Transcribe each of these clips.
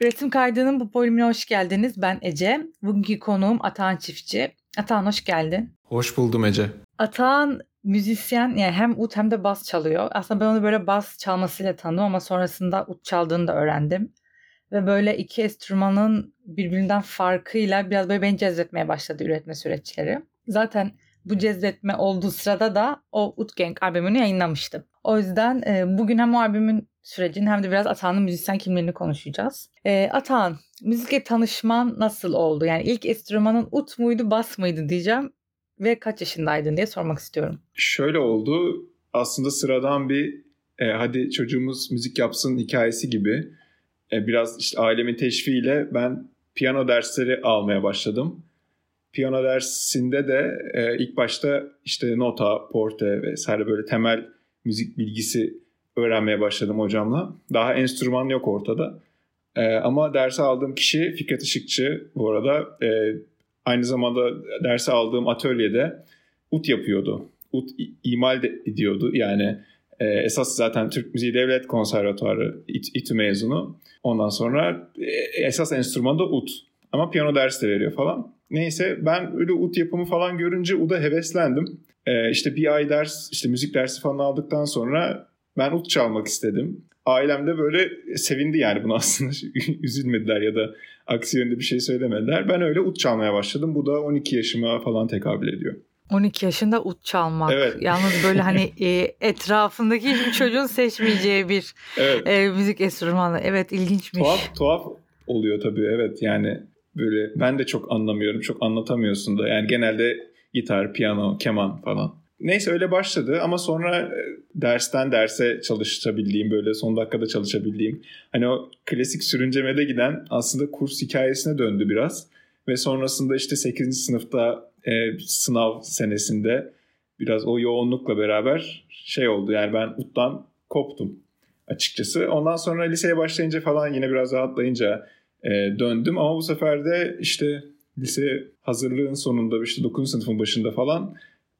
Üretim kaydının bu bölümüne hoş geldiniz. Ben Ece. Bugünkü konuğum Atahan Çiftçi. Atahan hoş geldin. Hoş buldum Ece. Atahan müzisyen yani hem ut hem de bas çalıyor. Aslında ben onu böyle bas çalmasıyla tanıdım ama sonrasında ut çaldığını da öğrendim. Ve böyle iki enstrümanın birbirinden farkıyla biraz böyle beni cezbetmeye başladı üretme süreçleri. Zaten bu cezbetme olduğu sırada da o Utgang albümünü yayınlamıştım. O yüzden e, bugün hem o albümün sürecini hem de biraz Atahan'ın müzisyen kimliğini konuşacağız. E, Atahan, müzikle tanışman nasıl oldu? Yani ilk enstrümanın ut muydu, bas mıydı diyeceğim ve kaç yaşındaydın diye sormak istiyorum. Şöyle oldu. Aslında sıradan bir e, hadi çocuğumuz müzik yapsın hikayesi gibi. E, biraz işte ailemin teşviğiyle ben piyano dersleri almaya başladım. Piyano dersinde de e, ilk başta işte nota, porte vesaire böyle temel müzik bilgisi öğrenmeye başladım hocamla. Daha enstrüman yok ortada. E, ama dersi aldığım kişi Fikret Işıkçı bu arada. E, aynı zamanda dersi aldığım atölyede ut yapıyordu. Ut imal de ediyordu. Yani e, esas zaten Türk Müziği Devlet Konservatuarı İT, İTÜ mezunu. Ondan sonra e, esas enstrüman da ut. Ama piyano dersi de veriyor falan. Neyse ben öyle ut yapımı falan görünce UD'a heveslendim. Ee, işte bir ay ders, işte müzik dersi falan aldıktan sonra ben ut çalmak istedim. Ailem de böyle sevindi yani bunu aslında üzülmediler ya da aksi yönde bir şey söylemediler. Ben öyle ut çalmaya başladım. Bu da 12 yaşıma falan tekabül ediyor. 12 yaşında ut çalmak. Evet. Yalnız böyle hani e, etrafındaki hiçbir çocuğun seçmeyeceği bir evet. e, müzik enstrümanı. Evet ilginçmiş. Tuhaf, tuhaf oluyor tabii evet yani böyle ben de çok anlamıyorum. Çok anlatamıyorsun da. Yani genelde gitar, piyano, keman falan. Neyse öyle başladı ama sonra e, dersten derse çalışabildiğim böyle son dakikada çalışabildiğim hani o klasik sürüncemede giden aslında kurs hikayesine döndü biraz. Ve sonrasında işte 8. sınıfta e, sınav senesinde biraz o yoğunlukla beraber şey oldu yani ben UT'tan koptum açıkçası. Ondan sonra liseye başlayınca falan yine biraz rahatlayınca e, döndüm ama bu sefer de işte lise hazırlığın sonunda işte 9. sınıfın başında falan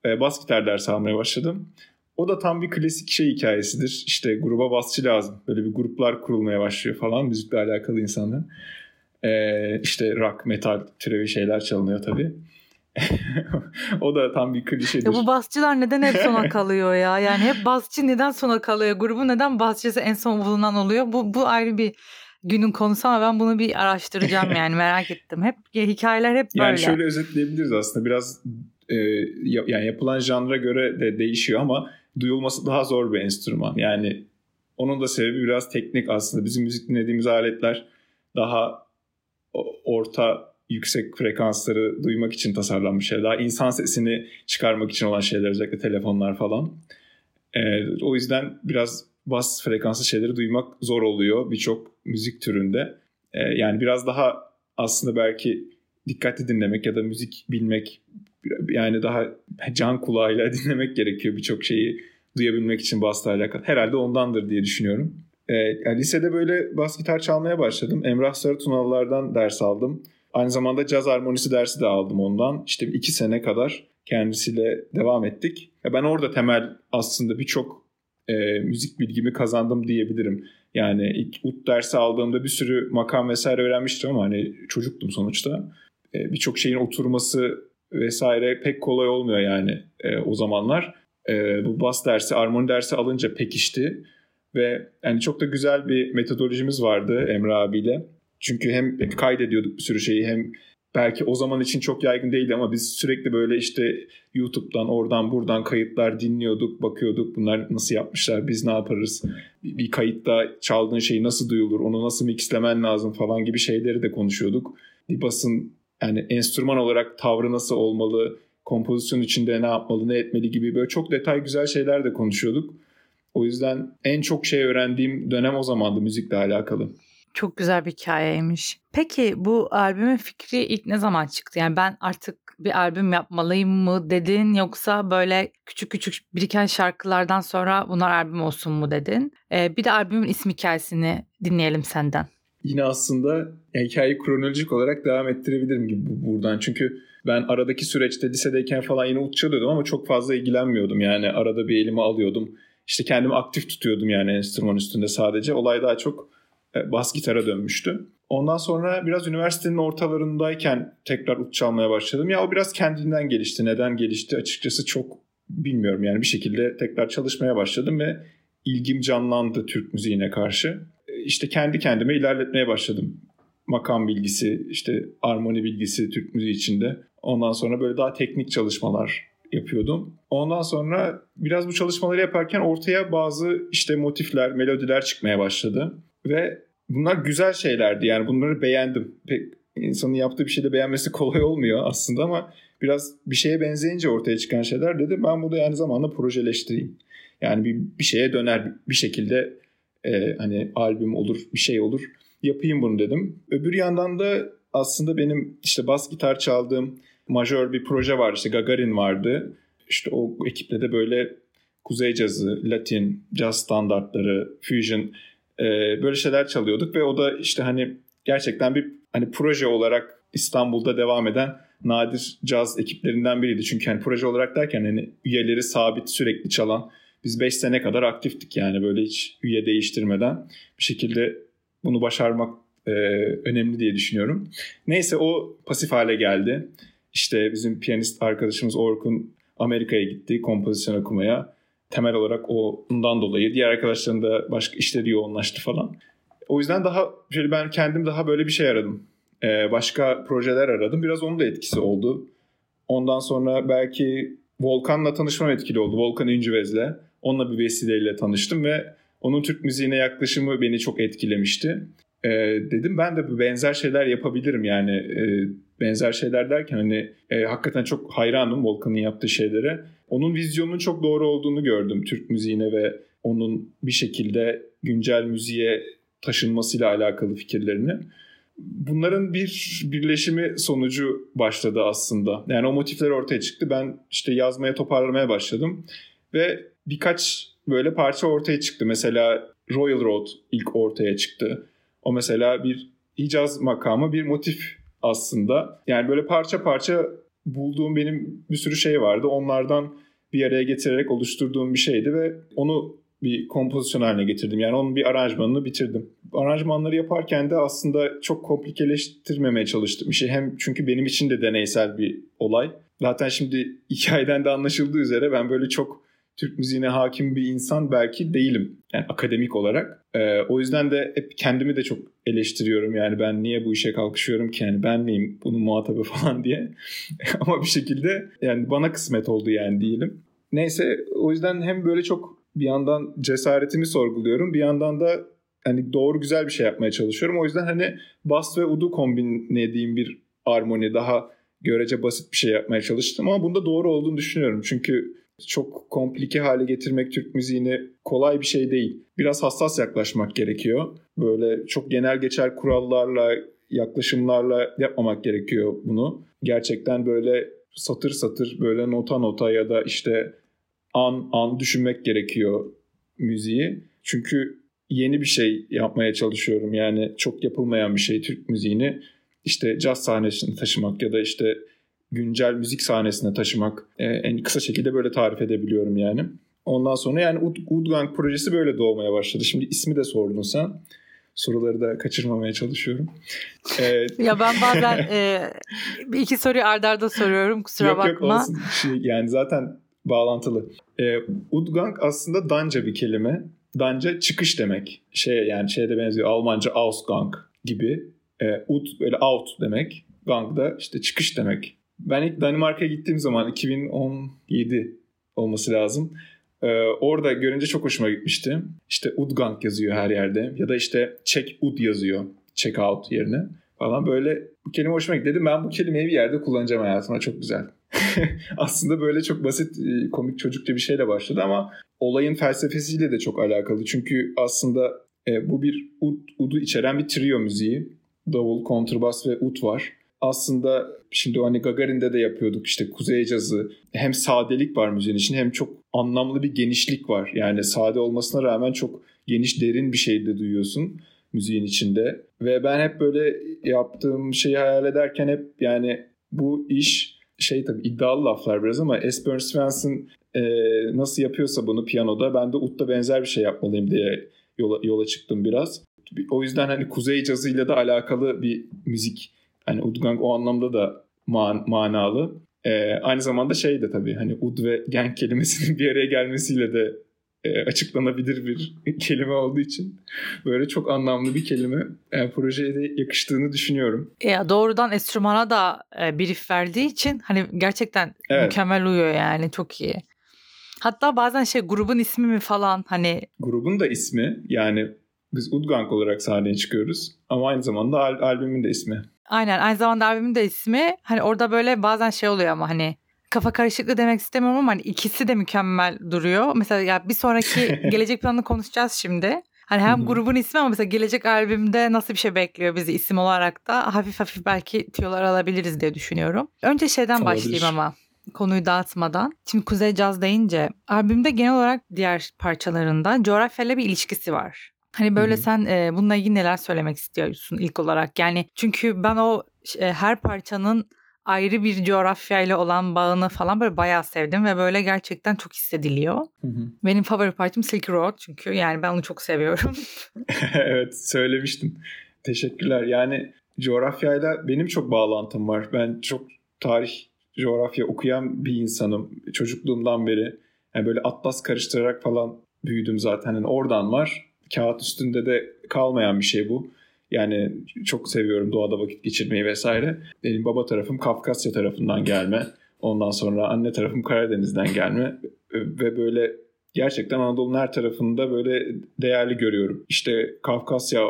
e, bas gitar dersi almaya başladım. O da tam bir klasik şey hikayesidir. İşte gruba basçı lazım. Böyle bir gruplar kurulmaya başlıyor falan müzikle alakalı insanlar. E, işte rock, metal türevi şeyler çalınıyor tabii. o da tam bir klişedir. Ya bu basçılar neden hep sona kalıyor ya? Yani hep basçı neden sona kalıyor? Grubu neden basçısı en son bulunan oluyor? Bu, bu ayrı bir günün konusu ama ben bunu bir araştıracağım yani merak ettim. Hep hikayeler hep böyle. Yani şöyle özetleyebiliriz aslında biraz e, yani yapılan janra göre de değişiyor ama duyulması daha zor bir enstrüman. Yani onun da sebebi biraz teknik aslında. Bizim müzik dinlediğimiz aletler daha orta yüksek frekansları duymak için tasarlanmış şeyler. Daha insan sesini çıkarmak için olan şeyler özellikle telefonlar falan. Ee, o yüzden biraz bas frekanslı şeyleri duymak zor oluyor birçok müzik türünde. Ee, yani biraz daha aslında belki dikkatli dinlemek ya da müzik bilmek yani daha can kulağıyla dinlemek gerekiyor birçok şeyi duyabilmek için basla alakalı. Herhalde ondandır diye düşünüyorum. Ee, yani lisede böyle bas gitar çalmaya başladım. Emrah Sarıtunalılardan ders aldım. Aynı zamanda caz armonisi dersi de aldım ondan. İşte iki sene kadar kendisiyle devam ettik. Ben orada temel aslında birçok e, müzik bilgimi kazandım diyebilirim. Yani ilk ut dersi aldığımda bir sürü makam vesaire öğrenmiştim ama hani çocuktum sonuçta. E, Birçok şeyin oturması vesaire pek kolay olmuyor yani e, o zamanlar. E, bu bas dersi, armoni dersi alınca pekişti. Ve yani çok da güzel bir metodolojimiz vardı Emre abiyle. Çünkü hem kaydediyorduk bir sürü şeyi hem belki o zaman için çok yaygın değildi ama biz sürekli böyle işte YouTube'dan oradan buradan kayıtlar dinliyorduk, bakıyorduk bunlar nasıl yapmışlar, biz ne yaparız, bir kayıtta çaldığın şey nasıl duyulur, onu nasıl mixlemen lazım falan gibi şeyleri de konuşuyorduk. Bir basın yani enstrüman olarak tavrı nasıl olmalı, kompozisyon içinde ne yapmalı, ne etmeli gibi böyle çok detay güzel şeyler de konuşuyorduk. O yüzden en çok şey öğrendiğim dönem o zamandı müzikle alakalı. Çok güzel bir hikayeymiş. Peki bu albümün fikri ilk ne zaman çıktı? Yani ben artık bir albüm yapmalıyım mı dedin yoksa böyle küçük küçük biriken şarkılardan sonra bunlar albüm olsun mu dedin? Ee, bir de albümün ismi hikayesini dinleyelim senden. Yine aslında yani hikayeyi kronolojik olarak devam ettirebilirim gibi buradan. Çünkü ben aradaki süreçte lisedeyken falan yine ut çalıyordum ama çok fazla ilgilenmiyordum. Yani arada bir elime alıyordum. İşte kendimi aktif tutuyordum yani enstrüman üstünde sadece. Olay daha çok e, bas gitara dönmüştü. Ondan sonra biraz üniversitenin ortalarındayken tekrar ut çalmaya başladım. Ya o biraz kendinden gelişti. Neden gelişti açıkçası çok bilmiyorum. Yani bir şekilde tekrar çalışmaya başladım ve ilgim canlandı Türk müziğine karşı. İşte kendi kendime ilerletmeye başladım. Makam bilgisi, işte armoni bilgisi Türk müziği içinde. Ondan sonra böyle daha teknik çalışmalar yapıyordum. Ondan sonra biraz bu çalışmaları yaparken ortaya bazı işte motifler, melodiler çıkmaya başladı. Ve bunlar güzel şeylerdi yani bunları beğendim. Pek insanın yaptığı bir şeyde beğenmesi kolay olmuyor aslında ama biraz bir şeye benzeyince ortaya çıkan şeyler dedim ben bunu aynı zamanda projeleştireyim. Yani bir, bir şeye döner bir şekilde e, hani albüm olur bir şey olur yapayım bunu dedim. Öbür yandan da aslında benim işte bas gitar çaldığım majör bir proje var işte Gagarin vardı. İşte o ekiple de böyle kuzey cazı, latin, caz standartları, fusion e, böyle şeyler çalıyorduk ve o da işte hani gerçekten bir hani proje olarak İstanbul'da devam eden nadir caz ekiplerinden biriydi. Çünkü hani proje olarak derken hani üyeleri sabit sürekli çalan biz 5 sene kadar aktiftik yani böyle hiç üye değiştirmeden bir şekilde bunu başarmak e, önemli diye düşünüyorum. Neyse o pasif hale geldi. İşte bizim piyanist arkadaşımız Orkun Amerika'ya gitti kompozisyon okumaya. Temel olarak ondan dolayı diğer arkadaşların da başka işleri yoğunlaştı falan. O yüzden daha şöyle ben kendim daha böyle bir şey aradım. Ee, başka projeler aradım. Biraz onun da etkisi oldu. Ondan sonra belki Volkan'la tanışmam etkili oldu. Volkan İncüvez'le. Onunla bir vesileyle tanıştım ve onun Türk müziğine yaklaşımı beni çok etkilemişti. Ee, dedim ben de benzer şeyler yapabilirim yani. E, benzer şeyler derken hani e, hakikaten çok hayranım Volkan'ın yaptığı şeylere. Onun vizyonunun çok doğru olduğunu gördüm Türk müziğine ve onun bir şekilde güncel müziğe taşınmasıyla alakalı fikirlerini. Bunların bir birleşimi sonucu başladı aslında. Yani o motifler ortaya çıktı. Ben işte yazmaya, toparlamaya başladım. Ve birkaç böyle parça ortaya çıktı. Mesela Royal Road ilk ortaya çıktı. O mesela bir Hicaz makamı bir motif aslında. Yani böyle parça parça bulduğum benim bir sürü şey vardı. Onlardan bir araya getirerek oluşturduğum bir şeydi ve onu bir kompozisyon haline getirdim. Yani onun bir aranjmanını bitirdim. Aranjmanları yaparken de aslında çok komplikeleştirmemeye çalıştım. Şey hem çünkü benim için de deneysel bir olay. Zaten şimdi hikayeden de anlaşıldığı üzere ben böyle çok Türk müziğine hakim bir insan belki değilim. Yani akademik olarak. Ee, o yüzden de hep kendimi de çok eleştiriyorum. Yani ben niye bu işe kalkışıyorum ki? Yani ben miyim bunun muhatabı falan diye. Ama bir şekilde yani bana kısmet oldu yani diyelim. Neyse o yüzden hem böyle çok bir yandan cesaretimi sorguluyorum. Bir yandan da hani doğru güzel bir şey yapmaya çalışıyorum. O yüzden hani bas ve udu kombinlediğim bir armoni daha görece basit bir şey yapmaya çalıştım ama bunda doğru olduğunu düşünüyorum. Çünkü çok komplike hale getirmek Türk müziğini kolay bir şey değil. Biraz hassas yaklaşmak gerekiyor. Böyle çok genel geçer kurallarla, yaklaşımlarla yapmamak gerekiyor bunu. Gerçekten böyle satır satır böyle nota nota ya da işte an an düşünmek gerekiyor müziği. Çünkü yeni bir şey yapmaya çalışıyorum. Yani çok yapılmayan bir şey Türk müziğini işte caz sahnesine taşımak ya da işte güncel müzik sahnesine taşımak e, en kısa şekilde böyle tarif edebiliyorum yani. Ondan sonra yani Ud Udgang projesi böyle doğmaya başladı. Şimdi ismi de sordun sen. Soruları da kaçırmamaya çalışıyorum. Ee, ya ben bazen e, iki soruyu ardarda arda soruyorum kusura yok, bakma. Yok olsun. Şey, yani zaten bağlantılı. Ee, Udgang aslında Danca bir kelime. Danca çıkış demek. Şey yani şeyde benziyor Almanca Ausgang gibi. Ee, ud böyle out demek. Gang da işte çıkış demek. Ben ilk Danimarka'ya gittiğim zaman 2017 olması lazım. Ee, orada görünce çok hoşuma gitmişti. İşte Udgang yazıyor her yerde. Ya da işte check ud yazıyor. Check out yerine falan. Böyle bu kelime hoşuma gitti. Dedim ben bu kelimeyi bir yerde kullanacağım hayatımda. Çok güzel. Aslında böyle çok basit e, komik çocukça bir şeyle başladı ama olayın felsefesiyle de çok alakalı. Çünkü aslında e, bu bir ud, udu içeren bir trio müziği. Davul, kontrbas ve ud var aslında şimdi hani Gagarin'de de yapıyorduk işte kuzey cazı. Hem sadelik var müziğin için hem çok anlamlı bir genişlik var. Yani sade olmasına rağmen çok geniş derin bir şey de duyuyorsun müziğin içinde. Ve ben hep böyle yaptığım şeyi hayal ederken hep yani bu iş şey tabii iddialı laflar biraz ama Esbjörn Svensson e, nasıl yapıyorsa bunu piyanoda ben de Ut'ta benzer bir şey yapmalıyım diye yola, yola çıktım biraz. o yüzden hani kuzey cazıyla da alakalı bir müzik. Hani Udgang o anlamda da man, manalı. Ee, aynı zamanda şey de tabii hani ud ve gang kelimesinin bir araya gelmesiyle de e, açıklanabilir bir kelime olduğu için böyle çok anlamlı bir kelime e, projeye de yakıştığını düşünüyorum. Ya doğrudan enstrümana da e, brief verdiği için hani gerçekten Evet. mükemmel uyuyor yani çok iyi. Hatta bazen şey grubun ismi mi falan hani Grubun da ismi yani biz Udgang olarak sahneye çıkıyoruz ama aynı zamanda al- albümün de ismi. Aynen aynı zamanda albümün de ismi hani orada böyle bazen şey oluyor ama hani kafa karışıklığı demek istemiyorum ama hani ikisi de mükemmel duruyor. Mesela ya bir sonraki gelecek planını konuşacağız şimdi. Hani hem grubun ismi ama mesela gelecek albümde nasıl bir şey bekliyor bizi isim olarak da hafif hafif belki tüyolar alabiliriz diye düşünüyorum. Önce şeyden Olabilir. başlayayım ama konuyu dağıtmadan. Şimdi Kuzey Caz deyince albümde genel olarak diğer parçalarında coğrafyayla bir ilişkisi var. Hani böyle Hı hı. sen e, bununla ilgili neler söylemek istiyorsun ilk olarak? Yani çünkü ben o e, her parçanın ayrı bir coğrafyayla olan bağını falan böyle bayağı sevdim ve böyle gerçekten çok hissediliyor. Hı hı. Benim favori parçam Silk Road çünkü yani ben onu çok seviyorum. evet söylemiştim. Teşekkürler. Yani coğrafyayla benim çok bağlantım var. Ben çok tarih, coğrafya okuyan bir insanım. Çocukluğumdan beri. Yani böyle atlas karıştırarak falan büyüdüm zaten. Yani oradan var. Kağıt üstünde de kalmayan bir şey bu. Yani çok seviyorum doğada vakit geçirmeyi vesaire. Benim baba tarafım Kafkasya tarafından gelme. Ondan sonra anne tarafım Karadeniz'den gelme. Ve böyle gerçekten Anadolu'nun her tarafında böyle değerli görüyorum. İşte Kafkasya,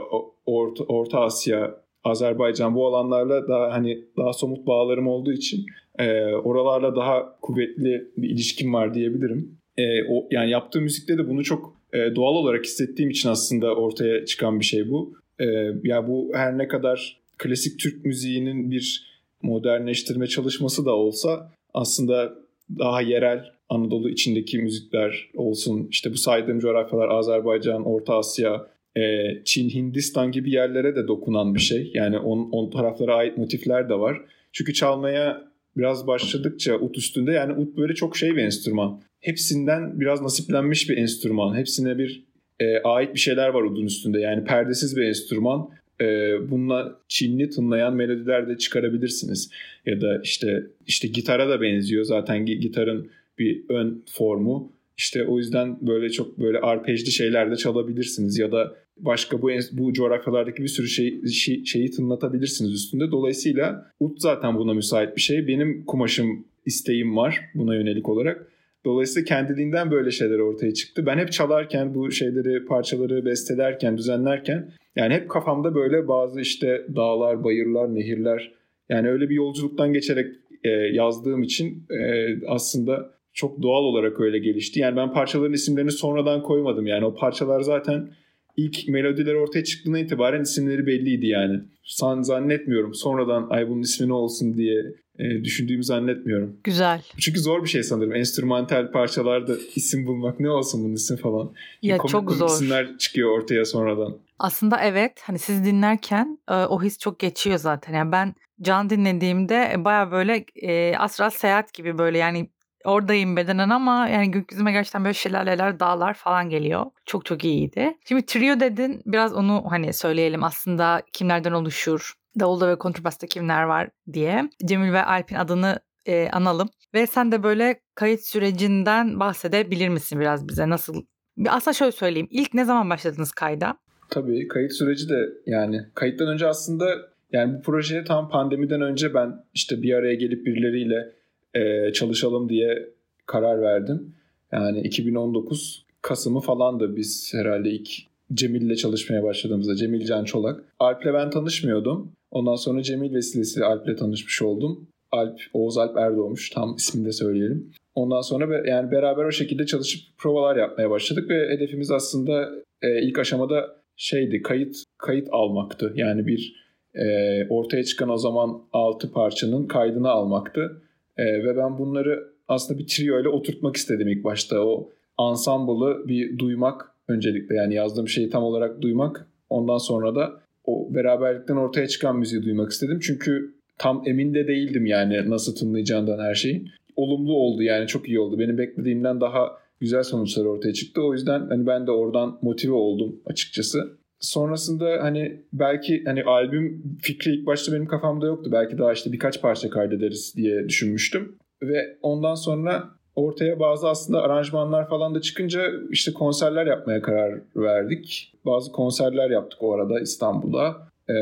Orta, Orta Asya, Azerbaycan bu alanlarla daha hani daha somut bağlarım olduğu için e, oralarla daha kuvvetli bir ilişkim var diyebilirim. E, o yani yaptığım müzikte de bunu çok e, doğal olarak hissettiğim için aslında ortaya çıkan bir şey bu. E, ya bu her ne kadar klasik Türk müziğinin bir modernleştirme çalışması da olsa aslında daha yerel Anadolu içindeki müzikler olsun. İşte bu saydığım coğrafyalar Azerbaycan, Orta Asya, e, Çin, Hindistan gibi yerlere de dokunan bir şey. Yani on, on taraflara ait motifler de var. Çünkü çalmaya biraz başladıkça ut üstünde yani ut böyle çok şey bir enstrüman. Hepsinden biraz nasiplenmiş bir enstrüman. Hepsine bir e, ait bir şeyler var udun üstünde. Yani perdesiz bir enstrüman. E, bununla Çinli tınlayan melodiler de çıkarabilirsiniz. Ya da işte işte gitara da benziyor. Zaten gi- gitarın bir ön formu. İşte o yüzden böyle çok böyle arpejli şeyler de çalabilirsiniz ya da başka bu bu coğrafyalardaki bir sürü şey, şey- şeyi tınlatabilirsiniz üstünde. Dolayısıyla ut zaten buna müsait bir şey. Benim kumaşım isteğim var buna yönelik olarak. Dolayısıyla kendiliğinden böyle şeyler ortaya çıktı. Ben hep çalarken bu şeyleri, parçaları bestelerken, düzenlerken yani hep kafamda böyle bazı işte dağlar, bayırlar, nehirler yani öyle bir yolculuktan geçerek e, yazdığım için e, aslında çok doğal olarak öyle gelişti. Yani ben parçaların isimlerini sonradan koymadım. Yani o parçalar zaten ilk melodiler ortaya çıktığına itibaren isimleri belliydi yani. San zannetmiyorum. Sonradan ay bunun ismi ne olsun diye e, düşündüğümü zannetmiyorum. Güzel. Çünkü zor bir şey sanırım. Enstrümantal parçalarda isim bulmak ne olsun bunun ismi falan. Ya komik çok zor. isimler çıkıyor ortaya sonradan. Aslında evet hani siz dinlerken e, o his çok geçiyor zaten. Yani ben can dinlediğimde e, baya böyle e, astral seyahat gibi böyle yani oradayım bedenen ama yani gökyüzüme gerçekten böyle şelaleler, dağlar falan geliyor. Çok çok iyiydi. Şimdi trio dedin biraz onu hani söyleyelim aslında kimlerden oluşur, davulda ve kontrbasta kimler var diye. Cemil ve Alp'in adını e, analım. Ve sen de böyle kayıt sürecinden bahsedebilir misin biraz bize nasıl? Aslında şöyle söyleyeyim. İlk ne zaman başladınız kayda? Tabii kayıt süreci de yani kayıttan önce aslında yani bu projeye tam pandemiden önce ben işte bir araya gelip birileriyle e, çalışalım diye karar verdim. Yani 2019 Kasım'ı falan da biz herhalde ilk Cemil'le çalışmaya başladığımızda Cemil Can Çolak. Alp'le ben tanışmıyordum. Ondan sonra Cemil vesilesiyle Alp'le tanışmış oldum. Alp, Oğuz Alp Erdoğmuş tam ismini de söyleyelim. Ondan sonra yani beraber o şekilde çalışıp provalar yapmaya başladık ve hedefimiz aslında e, ilk aşamada şeydi kayıt kayıt almaktı. Yani bir e, ortaya çıkan o zaman 6 parçanın kaydını almaktı. E, ve ben bunları aslında bir trio ile oturtmak istedim ilk başta. O ansamblı bir duymak öncelikle yani yazdığım şeyi tam olarak duymak. Ondan sonra da o beraberlikten ortaya çıkan müziği duymak istedim. Çünkü tam emin de değildim yani nasıl tınlayacağından her şeyin. Olumlu oldu yani çok iyi oldu. Benim beklediğimden daha güzel sonuçlar ortaya çıktı. O yüzden hani ben de oradan motive oldum açıkçası. Sonrasında hani belki hani albüm fikri ilk başta benim kafamda yoktu. Belki daha işte birkaç parça kaydederiz diye düşünmüştüm. Ve ondan sonra ortaya bazı aslında aranjmanlar falan da çıkınca işte konserler yapmaya karar verdik. Bazı konserler yaptık o arada İstanbul'da. Ee,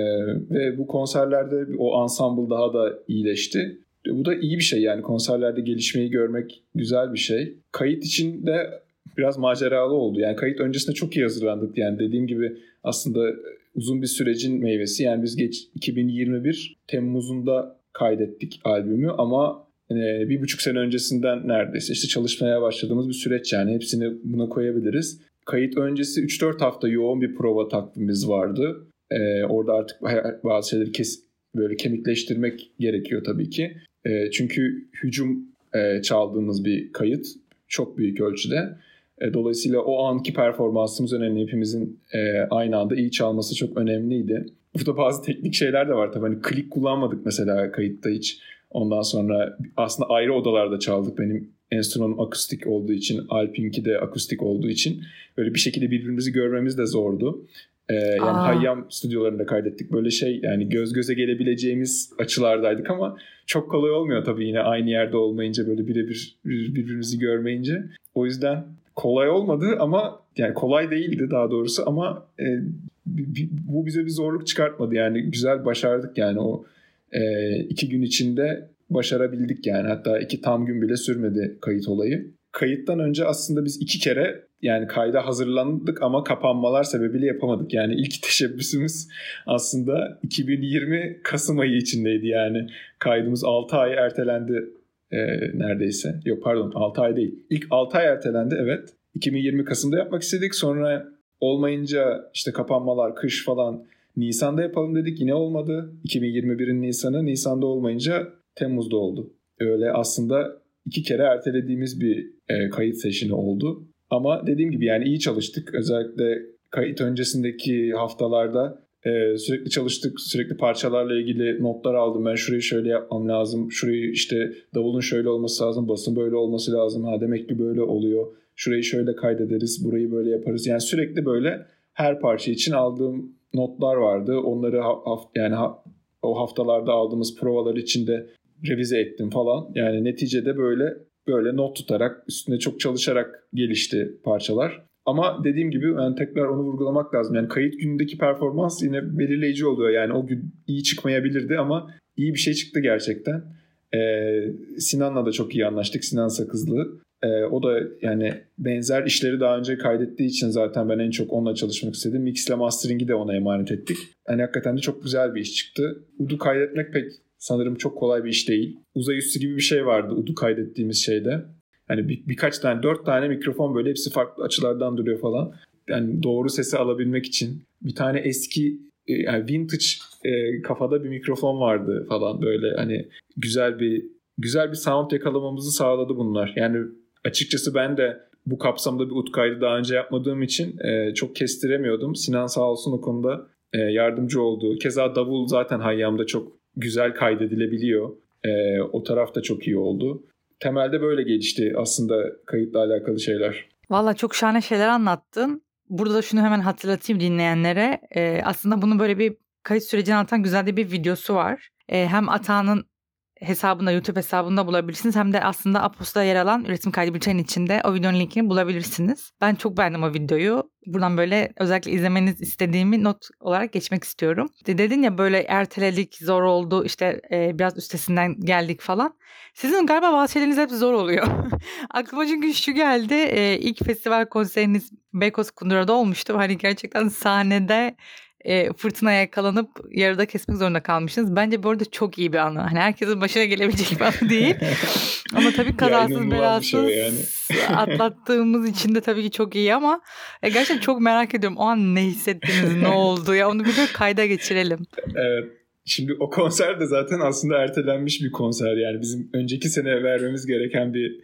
ve bu konserlerde o ensemble daha da iyileşti. Bu da iyi bir şey yani konserlerde gelişmeyi görmek güzel bir şey. Kayıt için de biraz maceralı oldu. Yani kayıt öncesinde çok iyi hazırlandık. Yani dediğim gibi aslında uzun bir sürecin meyvesi. Yani biz geç 2021 Temmuz'unda kaydettik albümü ama e, bir buçuk sene öncesinden neredeyse işte çalışmaya başladığımız bir süreç yani hepsini buna koyabiliriz. Kayıt öncesi 3-4 hafta yoğun bir prova takvimimiz vardı. Ee, orada artık bazı şeyleri kes, böyle kemikleştirmek gerekiyor tabii ki. Ee, çünkü hücum e, çaldığımız bir kayıt çok büyük ölçüde. E, dolayısıyla o anki performansımız önemli. Hepimizin e, aynı anda iyi çalması çok önemliydi. Burada bazı teknik şeyler de var tabii. Hani klik kullanmadık mesela kayıtta hiç. Ondan sonra aslında ayrı odalarda çaldık. Benim enstrümanım akustik olduğu için, Alpinki de akustik olduğu için böyle bir şekilde birbirimizi görmemiz de zordu. Ee, yani Aa. Hayyam stüdyolarında kaydettik. Böyle şey yani göz göze gelebileceğimiz açılardaydık ama çok kolay olmuyor tabii yine aynı yerde olmayınca böyle birebir birbirimizi görmeyince. O yüzden kolay olmadı ama yani kolay değildi daha doğrusu ama e, bu bize bir zorluk çıkartmadı. Yani güzel başardık yani o e, iki gün içinde başarabildik yani. Hatta iki tam gün bile sürmedi kayıt olayı. Kayıttan önce aslında biz iki kere yani kayda hazırlandık ama kapanmalar sebebiyle yapamadık. Yani ilk teşebbüsümüz aslında 2020 Kasım ayı içindeydi yani. Kaydımız 6 ay ertelendi e, neredeyse. Yok pardon 6 ay değil. İlk 6 ay ertelendi evet. 2020 Kasım'da yapmak istedik. Sonra olmayınca işte kapanmalar, kış falan Nisan'da yapalım dedik. Yine olmadı. 2021'in Nisan'ı. Nisan'da olmayınca Temmuz'da oldu. Öyle aslında iki kere ertelediğimiz bir e, kayıt seçini oldu. Ama dediğim gibi yani iyi çalıştık. Özellikle kayıt öncesindeki haftalarda e, sürekli çalıştık. Sürekli parçalarla ilgili notlar aldım. Ben şurayı şöyle yapmam lazım. Şurayı işte davulun şöyle olması lazım. Basın böyle olması lazım. Ha demek ki böyle oluyor. Şurayı şöyle kaydederiz. Burayı böyle yaparız. Yani sürekli böyle her parça için aldığım notlar vardı. Onları haft yani ha o haftalarda aldığımız provalar içinde revize ettim falan. Yani neticede böyle böyle not tutarak üstünde çok çalışarak gelişti parçalar. Ama dediğim gibi yani tekrar onu vurgulamak lazım. Yani kayıt günündeki performans yine belirleyici oluyor. Yani o gün iyi çıkmayabilirdi ama iyi bir şey çıktı gerçekten. Ee, Sinan'la da çok iyi anlaştık. Sinan Sakızlı. Ee, o da yani benzer işleri daha önce kaydettiği için zaten ben en çok onunla çalışmak istedim. Mix ile mastering'i de ona emanet ettik. Yani hakikaten de çok güzel bir iş çıktı. Udu kaydetmek pek sanırım çok kolay bir iş değil. Uzay üstü gibi bir şey vardı Udu kaydettiğimiz şeyde. Hani bir, birkaç tane, dört tane mikrofon böyle hepsi farklı açılardan duruyor falan. Yani doğru sesi alabilmek için. Bir tane eski e, yani vintage e, kafada bir mikrofon vardı falan böyle hani güzel bir güzel bir sound yakalamamızı sağladı bunlar. Yani açıkçası ben de bu kapsamda bir ut kaydı daha önce yapmadığım için e, çok kestiremiyordum. Sinan sağ olsun o konuda e, yardımcı oldu. Keza davul zaten Hayyam'da çok güzel kaydedilebiliyor. E, o taraf da çok iyi oldu. Temelde böyle gelişti aslında kayıtla alakalı şeyler. Valla çok şahane şeyler anlattın. Burada da şunu hemen hatırlatayım dinleyenlere. E, aslında bunu böyle bir kayıt sürecini anlatan güzel de bir videosu var. E, hem Atağan'ın hesabında YouTube hesabında bulabilirsiniz. Hem de aslında Aposta'da yer alan üretim kaydı bültenin içinde o videonun linkini bulabilirsiniz. Ben çok beğendim o videoyu. Buradan böyle özellikle izlemeniz istediğimi not olarak geçmek istiyorum. Dedin ya böyle erteledik, zor oldu, işte e, biraz üstesinden geldik falan. Sizin galiba bazı şeyleriniz hep zor oluyor. Aklıma çünkü şu geldi. E, ilk festival konseriniz Beykoz Kundura'da olmuştu. Hani gerçekten sahnede e, fırtınaya yakalanıp yarıda kesmek zorunda kalmışsınız. Bence bu arada çok iyi bir anı. Hani herkesin başına gelebilecek bir anı değil. Ama tabii kazasız belasız şey yani. atlattığımız için de tabii ki çok iyi ama e, gerçekten çok merak ediyorum. O an ne hissettiniz, ne oldu ya onu bir de kayda geçirelim. Evet. Şimdi o konser de zaten aslında ertelenmiş bir konser. Yani bizim önceki sene vermemiz gereken bir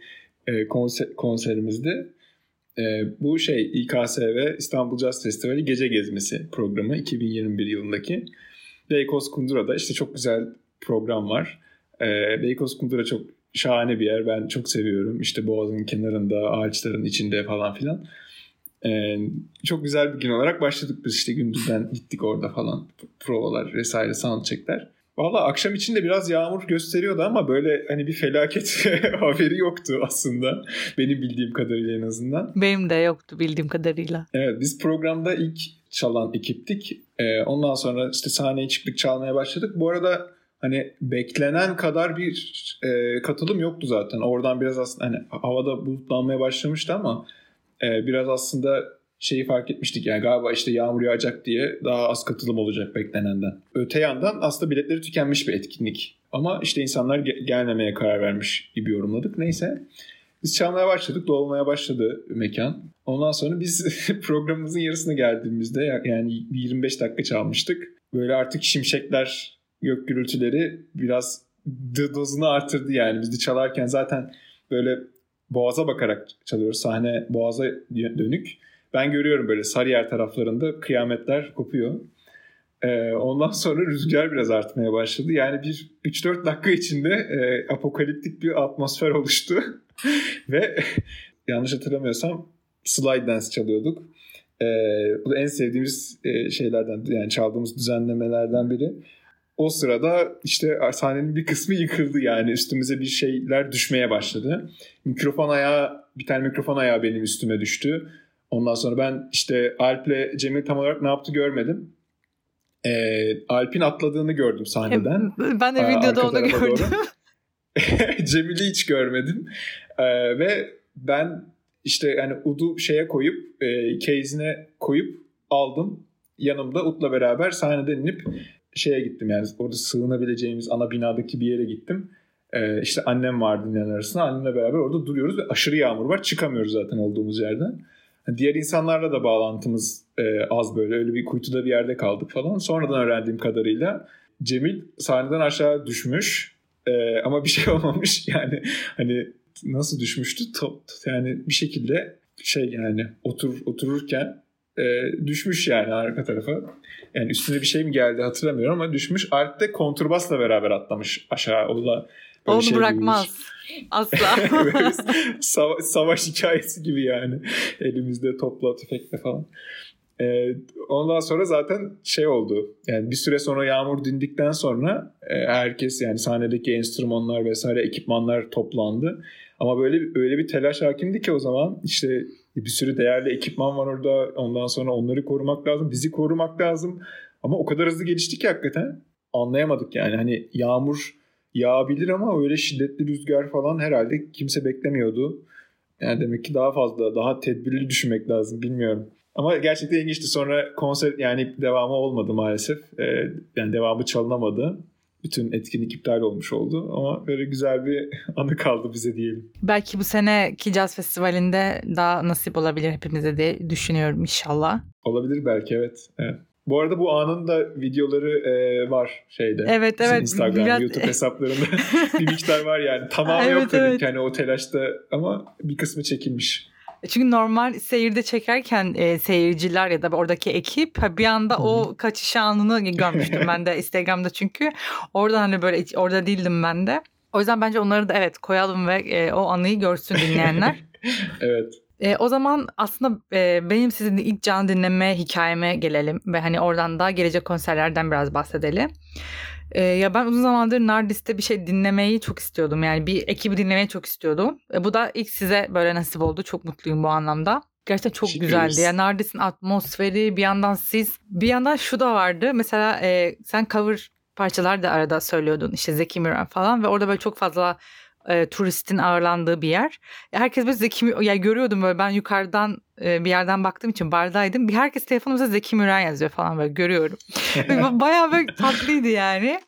e, konser, konserimizdi. E, bu şey İKSV İstanbul Jazz Festivali Gece Gezmesi programı 2021 yılındaki. Beykoz Kundura'da işte çok güzel program var. E, Beykoz Kundura çok şahane bir yer. Ben çok seviyorum. İşte boğazın kenarında, ağaçların içinde falan filan. Ee, çok güzel bir gün olarak başladık biz işte gündüzden gittik orada falan provalar vesaire soundcheckler. Valla akşam içinde biraz yağmur gösteriyordu ama böyle hani bir felaket haberi yoktu aslında. Benim bildiğim kadarıyla en azından. Benim de yoktu bildiğim kadarıyla. Evet biz programda ilk çalan ekiptik. Ee, ondan sonra işte sahneye çıktık çalmaya başladık. Bu arada hani beklenen kadar bir e, katılım yoktu zaten. Oradan biraz aslında hani havada bulutlanmaya başlamıştı ama e, biraz aslında şeyi fark etmiştik yani galiba işte yağmur yağacak diye daha az katılım olacak beklenenden. Öte yandan aslında biletleri tükenmiş bir etkinlik. Ama işte insanlar ge- gelmemeye karar vermiş gibi yorumladık. Neyse biz çalmaya başladık. Dolmaya başladı mekan. Ondan sonra biz programımızın yarısına geldiğimizde yani 25 dakika çalmıştık. Böyle artık şimşekler, gök gürültüleri biraz dozunu artırdı yani. Biz de çalarken zaten böyle boğaza bakarak çalıyoruz. Sahne boğaza dönük. Ben görüyorum böyle Sarıyer taraflarında kıyametler kopuyor. Ee, ondan sonra rüzgar biraz artmaya başladı. Yani bir 3-4 dakika içinde e, apokaliptik bir atmosfer oluştu. Ve yanlış hatırlamıyorsam slide dance çalıyorduk. Ee, bu da en sevdiğimiz e, şeylerden yani çaldığımız düzenlemelerden biri. O sırada işte sahnenin bir kısmı yıkıldı yani üstümüze bir şeyler düşmeye başladı. Mikrofon ayağı bir tane mikrofon ayağı benim üstüme düştü. Ondan sonra ben işte Alp'le Cemil tam olarak ne yaptı görmedim. Ee, Alp'in atladığını gördüm sahneden. Ben de videoda onu gördüm. Cemil'i hiç görmedim. Ee, ve ben işte yani Ud'u şeye koyup e, case'ine koyup aldım. Yanımda Ud'la beraber sahneden inip şeye gittim yani orada sığınabileceğimiz ana binadaki bir yere gittim. Ee, işte annem vardı dinleyen arasında. Annemle beraber orada duruyoruz ve aşırı yağmur var. Çıkamıyoruz zaten olduğumuz yerden. Diğer insanlarla da bağlantımız e, az böyle. Öyle bir kuytuda bir yerde kaldık falan. Sonradan öğrendiğim kadarıyla Cemil sahneden aşağı düşmüş. E, ama bir şey olmamış. Yani hani nasıl düşmüştü? Top, yani bir şekilde şey yani otur otururken e, düşmüş yani arka tarafa. Yani üstüne bir şey mi geldi hatırlamıyorum ama düşmüş. Alp de konturbasla beraber atlamış aşağı. O da Onu şey bırakmaz. Gibiymiş. Asla. Sava- savaş hikayesi gibi yani. Elimizde topla tüfekle falan. Ee, ondan sonra zaten şey oldu. Yani bir süre sonra yağmur dindikten sonra e, herkes yani sahnedeki enstrümanlar vesaire ekipmanlar toplandı. Ama böyle öyle bir telaş hakimdi ki o zaman işte bir sürü değerli ekipman var orada. Ondan sonra onları korumak lazım. Bizi korumak lazım. Ama o kadar hızlı gelişti ki hakikaten anlayamadık yani. Hani yağmur yağabilir ama öyle şiddetli rüzgar falan herhalde kimse beklemiyordu. Yani demek ki daha fazla, daha tedbirli düşünmek lazım bilmiyorum. Ama gerçekten ilginçti. Sonra konser yani devamı olmadı maalesef. Ee, yani devamı çalınamadı. Bütün etkinlik iptal olmuş oldu. Ama böyle güzel bir anı kaldı bize diyelim. Belki bu seneki Jazz Festivali'nde daha nasip olabilir hepimize diye düşünüyorum inşallah. Olabilir belki evet. evet. Bu arada bu anın da videoları e, var şeyde. Evet evet. Instagram, biraz... YouTube hesaplarında bir miktar var yani. Tamamı evet, yok tabii evet. hani o telaşta ama bir kısmı çekilmiş. Çünkü normal seyirde çekerken e, seyirciler ya da oradaki ekip bir anda o kaçış anını görmüştüm ben de Instagram'da çünkü. Orada hani böyle orada değildim ben de. O yüzden bence onları da evet koyalım ve e, o anıyı görsün dinleyenler. evet. E, o zaman aslında e, benim sizin ilk canlı dinleme hikayeme gelelim ve hani oradan da gelecek konserlerden biraz bahsedelim. E, ya ben uzun zamandır Nardis'te bir şey dinlemeyi çok istiyordum. Yani bir ekibi dinlemeyi çok istiyordum. E, bu da ilk size böyle nasip oldu. Çok mutluyum bu anlamda. Gerçekten çok Teşekkür güzeldi. Yani Nardis'in atmosferi bir yandan siz bir yandan şu da vardı. Mesela e, sen cover parçalar da arada söylüyordun. İşte Zeki Müren falan ve orada böyle çok fazla e, turistin ağırlandığı bir yer. Herkes böyle Zeki ya görüyordum böyle ben yukarıdan e, bir yerden baktığım için bardaydım. Bir herkes telefonumuza Zeki Müren yazıyor falan böyle görüyorum. Bayağı böyle tatlıydı yani.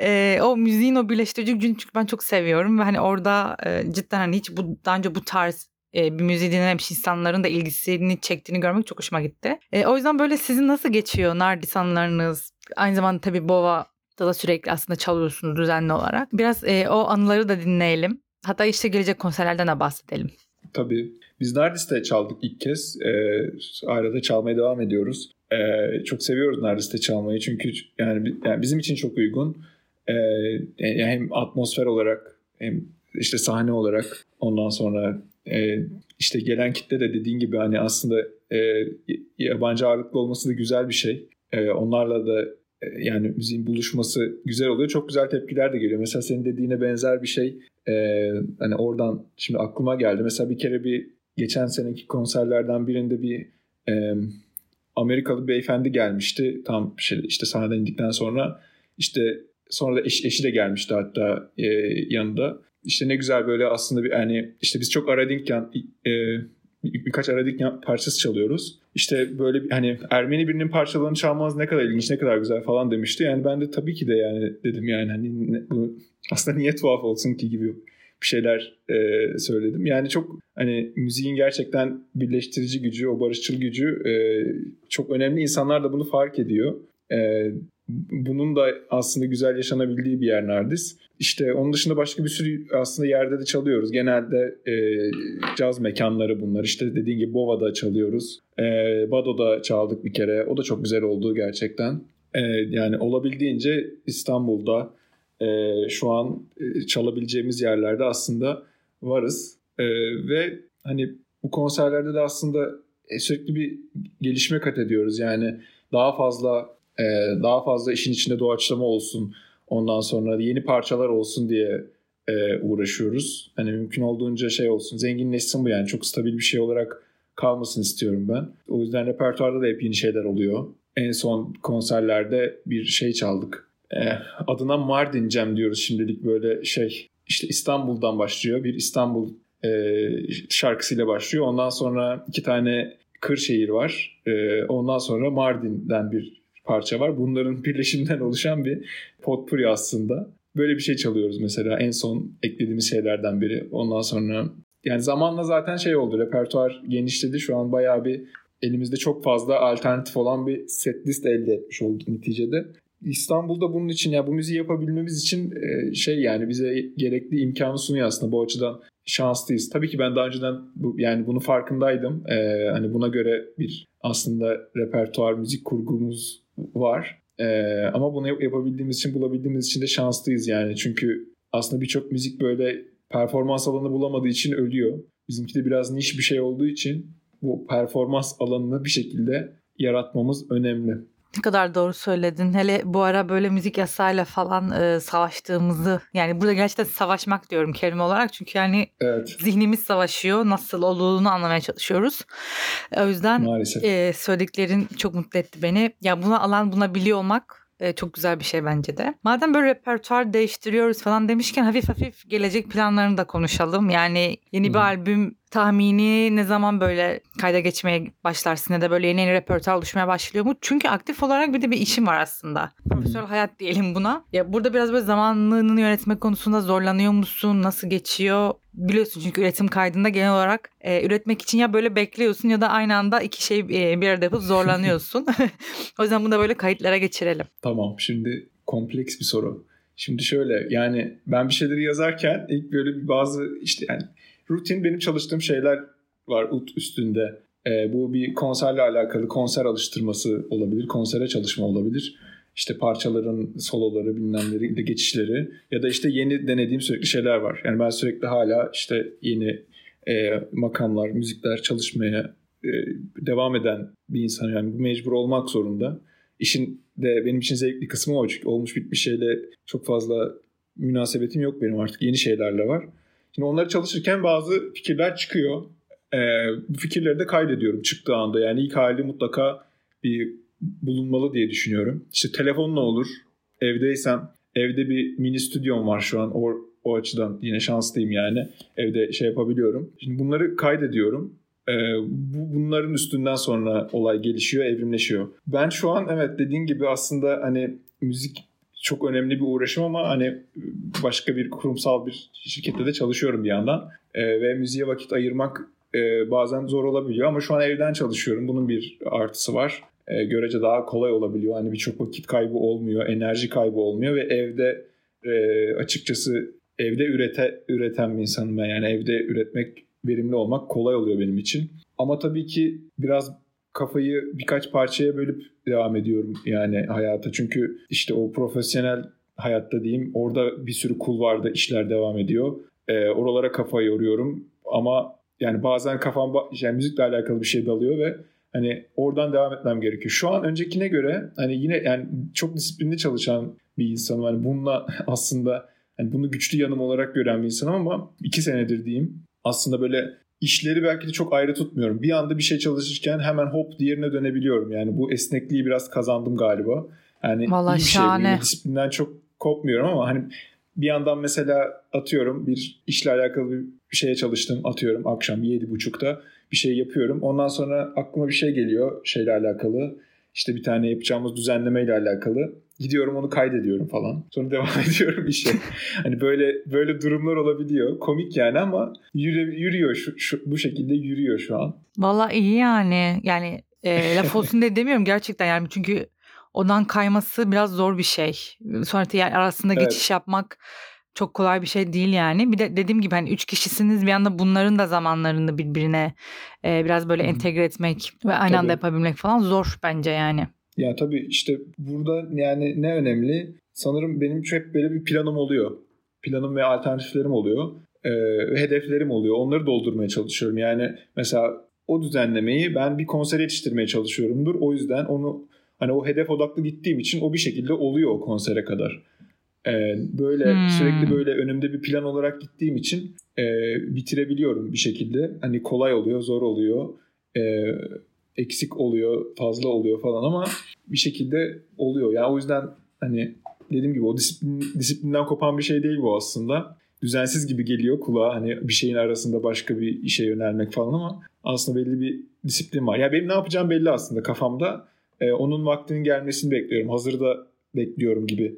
E, o müziğin o birleştirici gücünü çünkü ben çok seviyorum ve hani orada e, cidden hani hiç bu daha önce bu tarz e, bir müziği dinlememiş insanların da ilgisini çektiğini görmek çok hoşuma gitti. E, o yüzden böyle sizin nasıl geçiyor Nardis anılarınız? Aynı zamanda tabii Bova da, sürekli aslında çalıyorsunuz düzenli olarak. Biraz e, o anıları da dinleyelim. Hatta işte gelecek konserlerden de bahsedelim. Tabii. Biz Nardis'te çaldık ilk kez. Ee, arada çalmaya devam ediyoruz. Ee, çok seviyoruz Nardis'te çalmayı çünkü yani, yani bizim için çok uygun. Ee, yani hem atmosfer olarak hem işte sahne olarak ondan sonra e, işte gelen kitle de dediğin gibi hani aslında e, yabancı ağırlıklı olması da güzel bir şey. E, onlarla da e, yani müziğin buluşması güzel oluyor. Çok güzel tepkiler de geliyor. Mesela senin dediğine benzer bir şey e, hani oradan şimdi aklıma geldi. Mesela bir kere bir geçen seneki konserlerden birinde bir e, Amerikalı beyefendi gelmişti. Tam şey, işte sahneden indikten sonra işte sonra da eş, eşi de gelmişti hatta e, yanında. İşte ne güzel böyle aslında bir hani işte biz çok aradıkken e, birkaç aradik parçası çalıyoruz. İşte böyle bir, hani Ermeni birinin parçalarını çalmanız ne kadar ilginç, ne kadar güzel falan demişti. Yani ben de tabii ki de yani dedim yani hani ne, bu aslında niye tuhaf olsun ki gibi bir şeyler e, söyledim. Yani çok hani müziğin gerçekten birleştirici gücü, o barışçıl gücü e, çok önemli. İnsanlar da bunu fark ediyor. E, bunun da aslında güzel yaşanabildiği bir yer Nardis. İşte onun dışında başka bir sürü aslında yerde de çalıyoruz. Genelde e, caz mekanları bunlar. İşte dediğin gibi Bova'da çalıyoruz. E, Bado'da çaldık bir kere. O da çok güzel oldu gerçekten. E, yani olabildiğince İstanbul'da e, şu an e, çalabileceğimiz yerlerde aslında varız. E, ve hani bu konserlerde de aslında e, sürekli bir gelişme kat ediyoruz. Yani daha fazla e, daha fazla işin içinde doğaçlama olsun Ondan sonra yeni parçalar olsun diye e, uğraşıyoruz. Hani mümkün olduğunca şey olsun, zenginleşsin bu yani. Çok stabil bir şey olarak kalmasın istiyorum ben. O yüzden repertuarda da hep yeni şeyler oluyor. En son konserlerde bir şey çaldık. E, adına Mardin Cem diyoruz şimdilik böyle şey. İşte İstanbul'dan başlıyor. Bir İstanbul e, şarkısıyla başlıyor. Ondan sonra iki tane Kırşehir var. E, ondan sonra Mardin'den bir parça var. Bunların birleşiminden oluşan bir potpuri aslında. Böyle bir şey çalıyoruz mesela en son eklediğimiz şeylerden biri. Ondan sonra yani zamanla zaten şey oldu repertuar genişledi. Şu an bayağı bir elimizde çok fazla alternatif olan bir set list elde etmiş olduk neticede. İstanbul'da bunun için ya bu müziği yapabilmemiz için e, şey yani bize gerekli imkanı sunuyor aslında bu açıdan şanslıyız. Tabii ki ben daha önceden bu, yani bunu farkındaydım. Ee, hani buna göre bir aslında repertuar müzik kurgumuz var. Ee, ama bunu yapabildiğimiz için, bulabildiğimiz için de şanslıyız yani. Çünkü aslında birçok müzik böyle performans alanı bulamadığı için ölüyor. Bizimki de biraz niş bir şey olduğu için bu performans alanını bir şekilde yaratmamız önemli. Ne kadar doğru söyledin. Hele bu ara böyle müzik yasayla falan e, savaştığımızı yani burada gerçekten savaşmak diyorum kelime olarak. Çünkü yani evet. zihnimiz savaşıyor. Nasıl olduğunu anlamaya çalışıyoruz. O yüzden e, söylediklerin çok mutlu etti beni. Ya buna alan buna biliyor olmak e, çok güzel bir şey bence de. Madem böyle repertuar değiştiriyoruz falan demişken hafif hafif gelecek planlarını da konuşalım. Yani yeni bir albüm tahmini ne zaman böyle kayda geçmeye başlarsın ya da böyle yeni yeni repertuar oluşmaya başlıyor mu? Çünkü aktif olarak bir de bir işim var aslında. Profesyonel hayat diyelim buna. Ya burada biraz böyle zamanını yönetmek konusunda zorlanıyor musun? Nasıl geçiyor? Biliyorsun çünkü üretim kaydında genel olarak e, üretmek için ya böyle bekliyorsun ya da aynı anda iki şey e, bir arada yapıp zorlanıyorsun. o yüzden bunu da böyle kayıtlara geçirelim. Tamam şimdi kompleks bir soru. Şimdi şöyle yani ben bir şeyleri yazarken ilk böyle bir bazı işte yani rutin benim çalıştığım şeyler var ut üstünde. E, bu bir konserle alakalı konser alıştırması olabilir, konsere çalışma olabilir. İşte parçaların soloları, bilmemleri, de geçişleri ya da işte yeni denediğim sürekli şeyler var. Yani ben sürekli hala işte yeni e, makamlar, müzikler çalışmaya e, devam eden bir insan. Yani bu mecbur olmak zorunda. İşin de benim için zevkli kısmı o çünkü olmuş bitmiş şeyle çok fazla münasebetim yok benim artık yeni şeylerle var. Şimdi onları çalışırken bazı fikirler çıkıyor. Ee, bu fikirleri de kaydediyorum çıktığı anda. Yani ilk hali mutlaka bir bulunmalı diye düşünüyorum. İşte telefonla olur. Evdeysem evde bir mini stüdyom var şu an. O, o açıdan yine şanslıyım yani. Evde şey yapabiliyorum. Şimdi bunları kaydediyorum. Ee, bu, bunların üstünden sonra olay gelişiyor, evrimleşiyor. Ben şu an evet dediğin gibi aslında hani müzik çok önemli bir uğraşım ama hani başka bir kurumsal bir şirkette de çalışıyorum bir yandan. E, ve müziğe vakit ayırmak e, bazen zor olabiliyor ama şu an evden çalışıyorum. Bunun bir artısı var. E, görece daha kolay olabiliyor. Hani birçok vakit kaybı olmuyor, enerji kaybı olmuyor ve evde e, açıkçası evde ürete üreten bir insanım ben. Yani evde üretmek, verimli olmak kolay oluyor benim için. Ama tabii ki biraz kafayı birkaç parçaya bölüp devam ediyorum yani hayata. Çünkü işte o profesyonel hayatta diyeyim orada bir sürü kulvarda işler devam ediyor. E, oralara kafa yoruyorum ama yani bazen kafam yani müzikle alakalı bir şey dalıyor ve hani oradan devam etmem gerekiyor. Şu an öncekine göre hani yine yani çok disiplinli çalışan bir insanım. Hani bununla aslında hani bunu güçlü yanım olarak gören bir insanım ama iki senedir diyeyim. Aslında böyle işleri belki de çok ayrı tutmuyorum. Bir anda bir şey çalışırken hemen hop diğerine dönebiliyorum. Yani bu esnekliği biraz kazandım galiba. Yani Vallahi iyi bir şahane. şey. Disiplinden çok kopmuyorum ama hani bir yandan mesela atıyorum bir işle alakalı bir şeye çalıştım atıyorum akşam yedi buçukta bir şey yapıyorum. Ondan sonra aklıma bir şey geliyor şeyle alakalı. İşte bir tane yapacağımız düzenleme ile alakalı. Gidiyorum onu kaydediyorum falan. Sonra devam ediyorum işe. hani böyle böyle durumlar olabiliyor. Komik yani ama yürü, yürüyor şu, şu bu şekilde yürüyor şu an. Vallahi iyi yani. Yani e, laf olsun diye demiyorum gerçekten yani çünkü odan kayması biraz zor bir şey. Sonraki yer arasında Evet. geçiş yapmak çok kolay bir şey değil yani. Bir de dediğim gibi hani üç kişisiniz bir anda bunların da zamanlarını birbirine e, biraz böyle entegre etmek ve aynı Tabii. anda yapabilmek falan zor bence yani. Ya tabii işte burada yani ne önemli? Sanırım benim hep böyle bir planım oluyor. Planım ve alternatiflerim oluyor. Ve hedeflerim oluyor. Onları doldurmaya çalışıyorum. Yani mesela o düzenlemeyi ben bir konsere yetiştirmeye çalışıyorumdur. O yüzden onu hani o hedef odaklı gittiğim için o bir şekilde oluyor o konsere kadar. Ee, böyle Hmm. sürekli böyle önümde bir plan olarak gittiğim için e, bitirebiliyorum bir şekilde. Hani kolay oluyor, zor oluyor. Ee, eksik oluyor, fazla oluyor falan ama bir şekilde oluyor. Yani o yüzden hani dediğim gibi o disiplin, disiplinden kopan bir şey değil bu aslında. Düzensiz gibi geliyor kulağa hani bir şeyin arasında başka bir işe yönelmek falan ama aslında belli bir disiplin var. Ya benim ne yapacağım belli aslında kafamda. Ee, onun vaktinin gelmesini bekliyorum. Hazırda bekliyorum gibi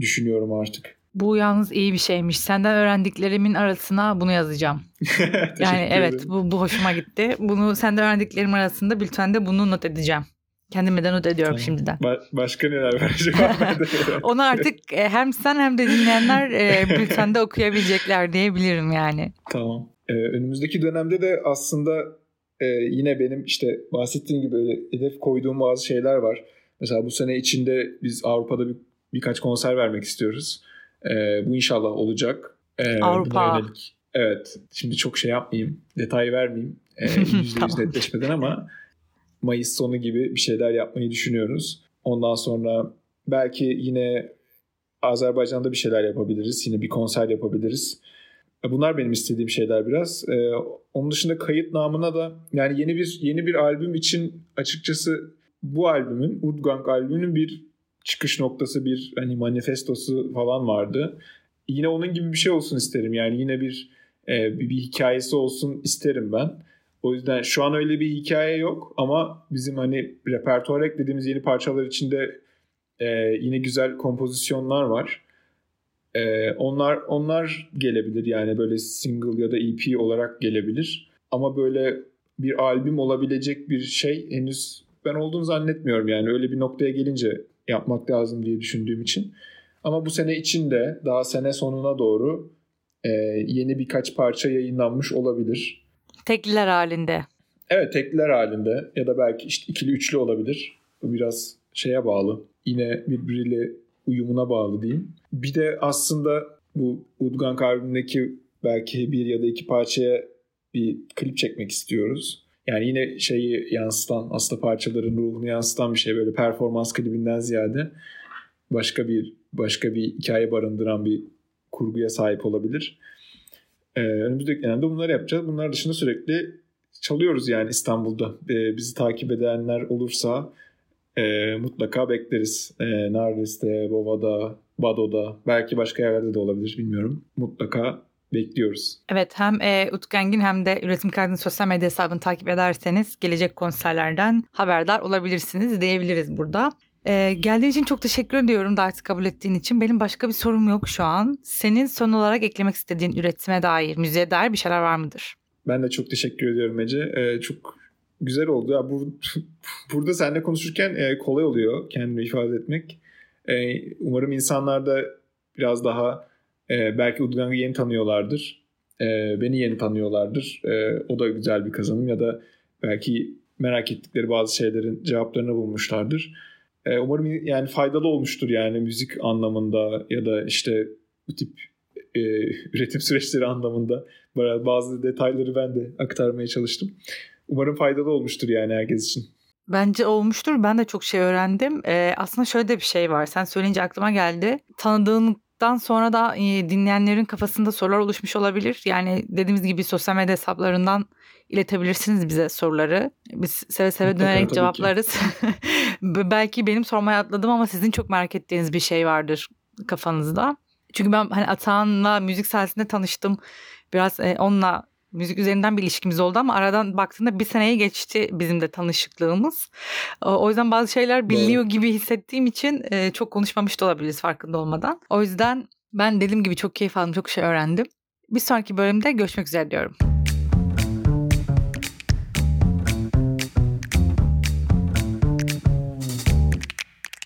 düşünüyorum artık. Bu yalnız iyi bir şeymiş. Senden öğrendiklerimin arasına bunu yazacağım. Yani evet bu, bu hoşuma gitti. Bunu senden öğrendiklerim arasında bültende bunu not edeceğim. Kendime de not ediyorum Tamam. şimdiden. Ba- başka neler var acaba? Onu artık e, hem sen hem de dinleyenler e, bültende okuyabilecekler diyebilirim yani. Tamam. Ee, önümüzdeki dönemde de aslında e, yine benim işte bahsettiğim gibi öyle hedef koyduğum bazı şeyler var. Mesela bu sene içinde biz Avrupa'da bir, birkaç konser vermek istiyoruz. Ee, bu inşallah olacak. Ee, Avrupa. yönelik- Evet. Şimdi çok şey yapmayayım. Detay vermeyeyim. Ee, %100 Tamam. netleşmeden ama Mayıs sonu gibi bir şeyler yapmayı düşünüyoruz. Ondan sonra belki yine Azerbaycan'da bir şeyler yapabiliriz. Yine bir konser yapabiliriz. E, Bunlar benim istediğim şeyler biraz. Ee, onun dışında kayıt namına da yani yeni bir yeni bir albüm için açıkçası bu albümün Udgang albümünün bir çıkış noktası, bir hani manifestosu falan vardı. Yine onun gibi bir şey olsun isterim. Yani yine bir e, bir, bir hikayesi olsun isterim ben. O yüzden şu an öyle bir hikaye yok ama bizim hani repertuara eklediğimiz yeni parçalar içinde e, yine güzel kompozisyonlar var. Ee, onlar onlar gelebilir yani böyle single ya da EP olarak gelebilir. Ama böyle bir albüm olabilecek bir şey henüz ben olduğunu zannetmiyorum yani öyle bir noktaya gelince yapmak lazım diye düşündüğüm için. Ama bu sene içinde daha sene sonuna doğru e, yeni birkaç parça yayınlanmış olabilir. Tekliler halinde. Evet tekliler halinde ya da belki işte ikili üçlü olabilir. Bu biraz şeye bağlı. Yine birbiriyle uyumuna bağlı diyeyim. Bir de aslında bu Udgang albümündeki belki bir ya da iki parçaya bir klip çekmek istiyoruz. Yani yine şeyi yansıtan, aslında parçaların ruhunu yansıtan bir şey böyle performans klibinden ziyade başka bir başka bir hikaye barındıran bir kurguya sahip olabilir. Ee, önümüzdeki dönemde bunları yapacağız. Bunlar dışında sürekli çalıyoruz yani İstanbul'da. Ee, bizi takip edenler olursa e, mutlaka bekleriz. E, Nardis'te, Bova'da, Bado'da, belki başka yerlerde de olabilir bilmiyorum. Mutlaka bekliyoruz. Evet hem e, Utgeng'in hem de Üretim Kaydı'nın sosyal medya hesabını takip ederseniz gelecek konserlerden haberdar olabilirsiniz diyebiliriz burada. E, geldiğin için çok teşekkür ediyorum davet kabul ettiğin için. Benim başka bir sorum yok şu an. Senin son olarak eklemek istediğin üretime dair, müziğe dair bir şeyler var mıdır? Ben de çok teşekkür ediyorum Ece. E, çok güzel oldu. Ya bu, burada seninle konuşurken e, kolay oluyor kendimi ifade etmek. E, umarım insanlar da biraz daha e, belki Udgang'ı yeni tanıyorlardır. E, beni yeni tanıyorlardır. E, o da güzel bir kazanım ya da belki merak ettikleri bazı şeylerin cevaplarını bulmuşlardır. E, umarım yani faydalı olmuştur yani müzik anlamında ya da işte bu tip e, üretim süreçleri anlamında Bazı detayları ben de aktarmaya çalıştım. Umarım faydalı olmuştur yani herkes için. Bence olmuştur. Ben de çok şey öğrendim. Ee, aslında şöyle de bir şey var. Sen söyleyince aklıma geldi. Tanıdığından sonra da e, dinleyenlerin kafasında sorular oluşmuş olabilir. Yani dediğimiz gibi sosyal medya hesaplarından iletebilirsiniz bize soruları. Biz seve seve Mutlaka, dönerek cevaplarız. Belki benim sormaya atladım ama sizin çok merak ettiğiniz bir şey vardır kafanızda. Çünkü ben hani Atahan'la müzik sayesinde tanıştım. Biraz e, onunla müzik üzerinden bir ilişkimiz oldu ama aradan baktığında bir seneyi geçti bizim de tanışıklığımız. O yüzden bazı şeyler biliniyor gibi hissettiğim için e, çok konuşmamış da olabiliriz farkında olmadan. O yüzden ben dediğim gibi çok keyif aldım, çok şey öğrendim. Bir sonraki bölümde görüşmek üzere diyorum.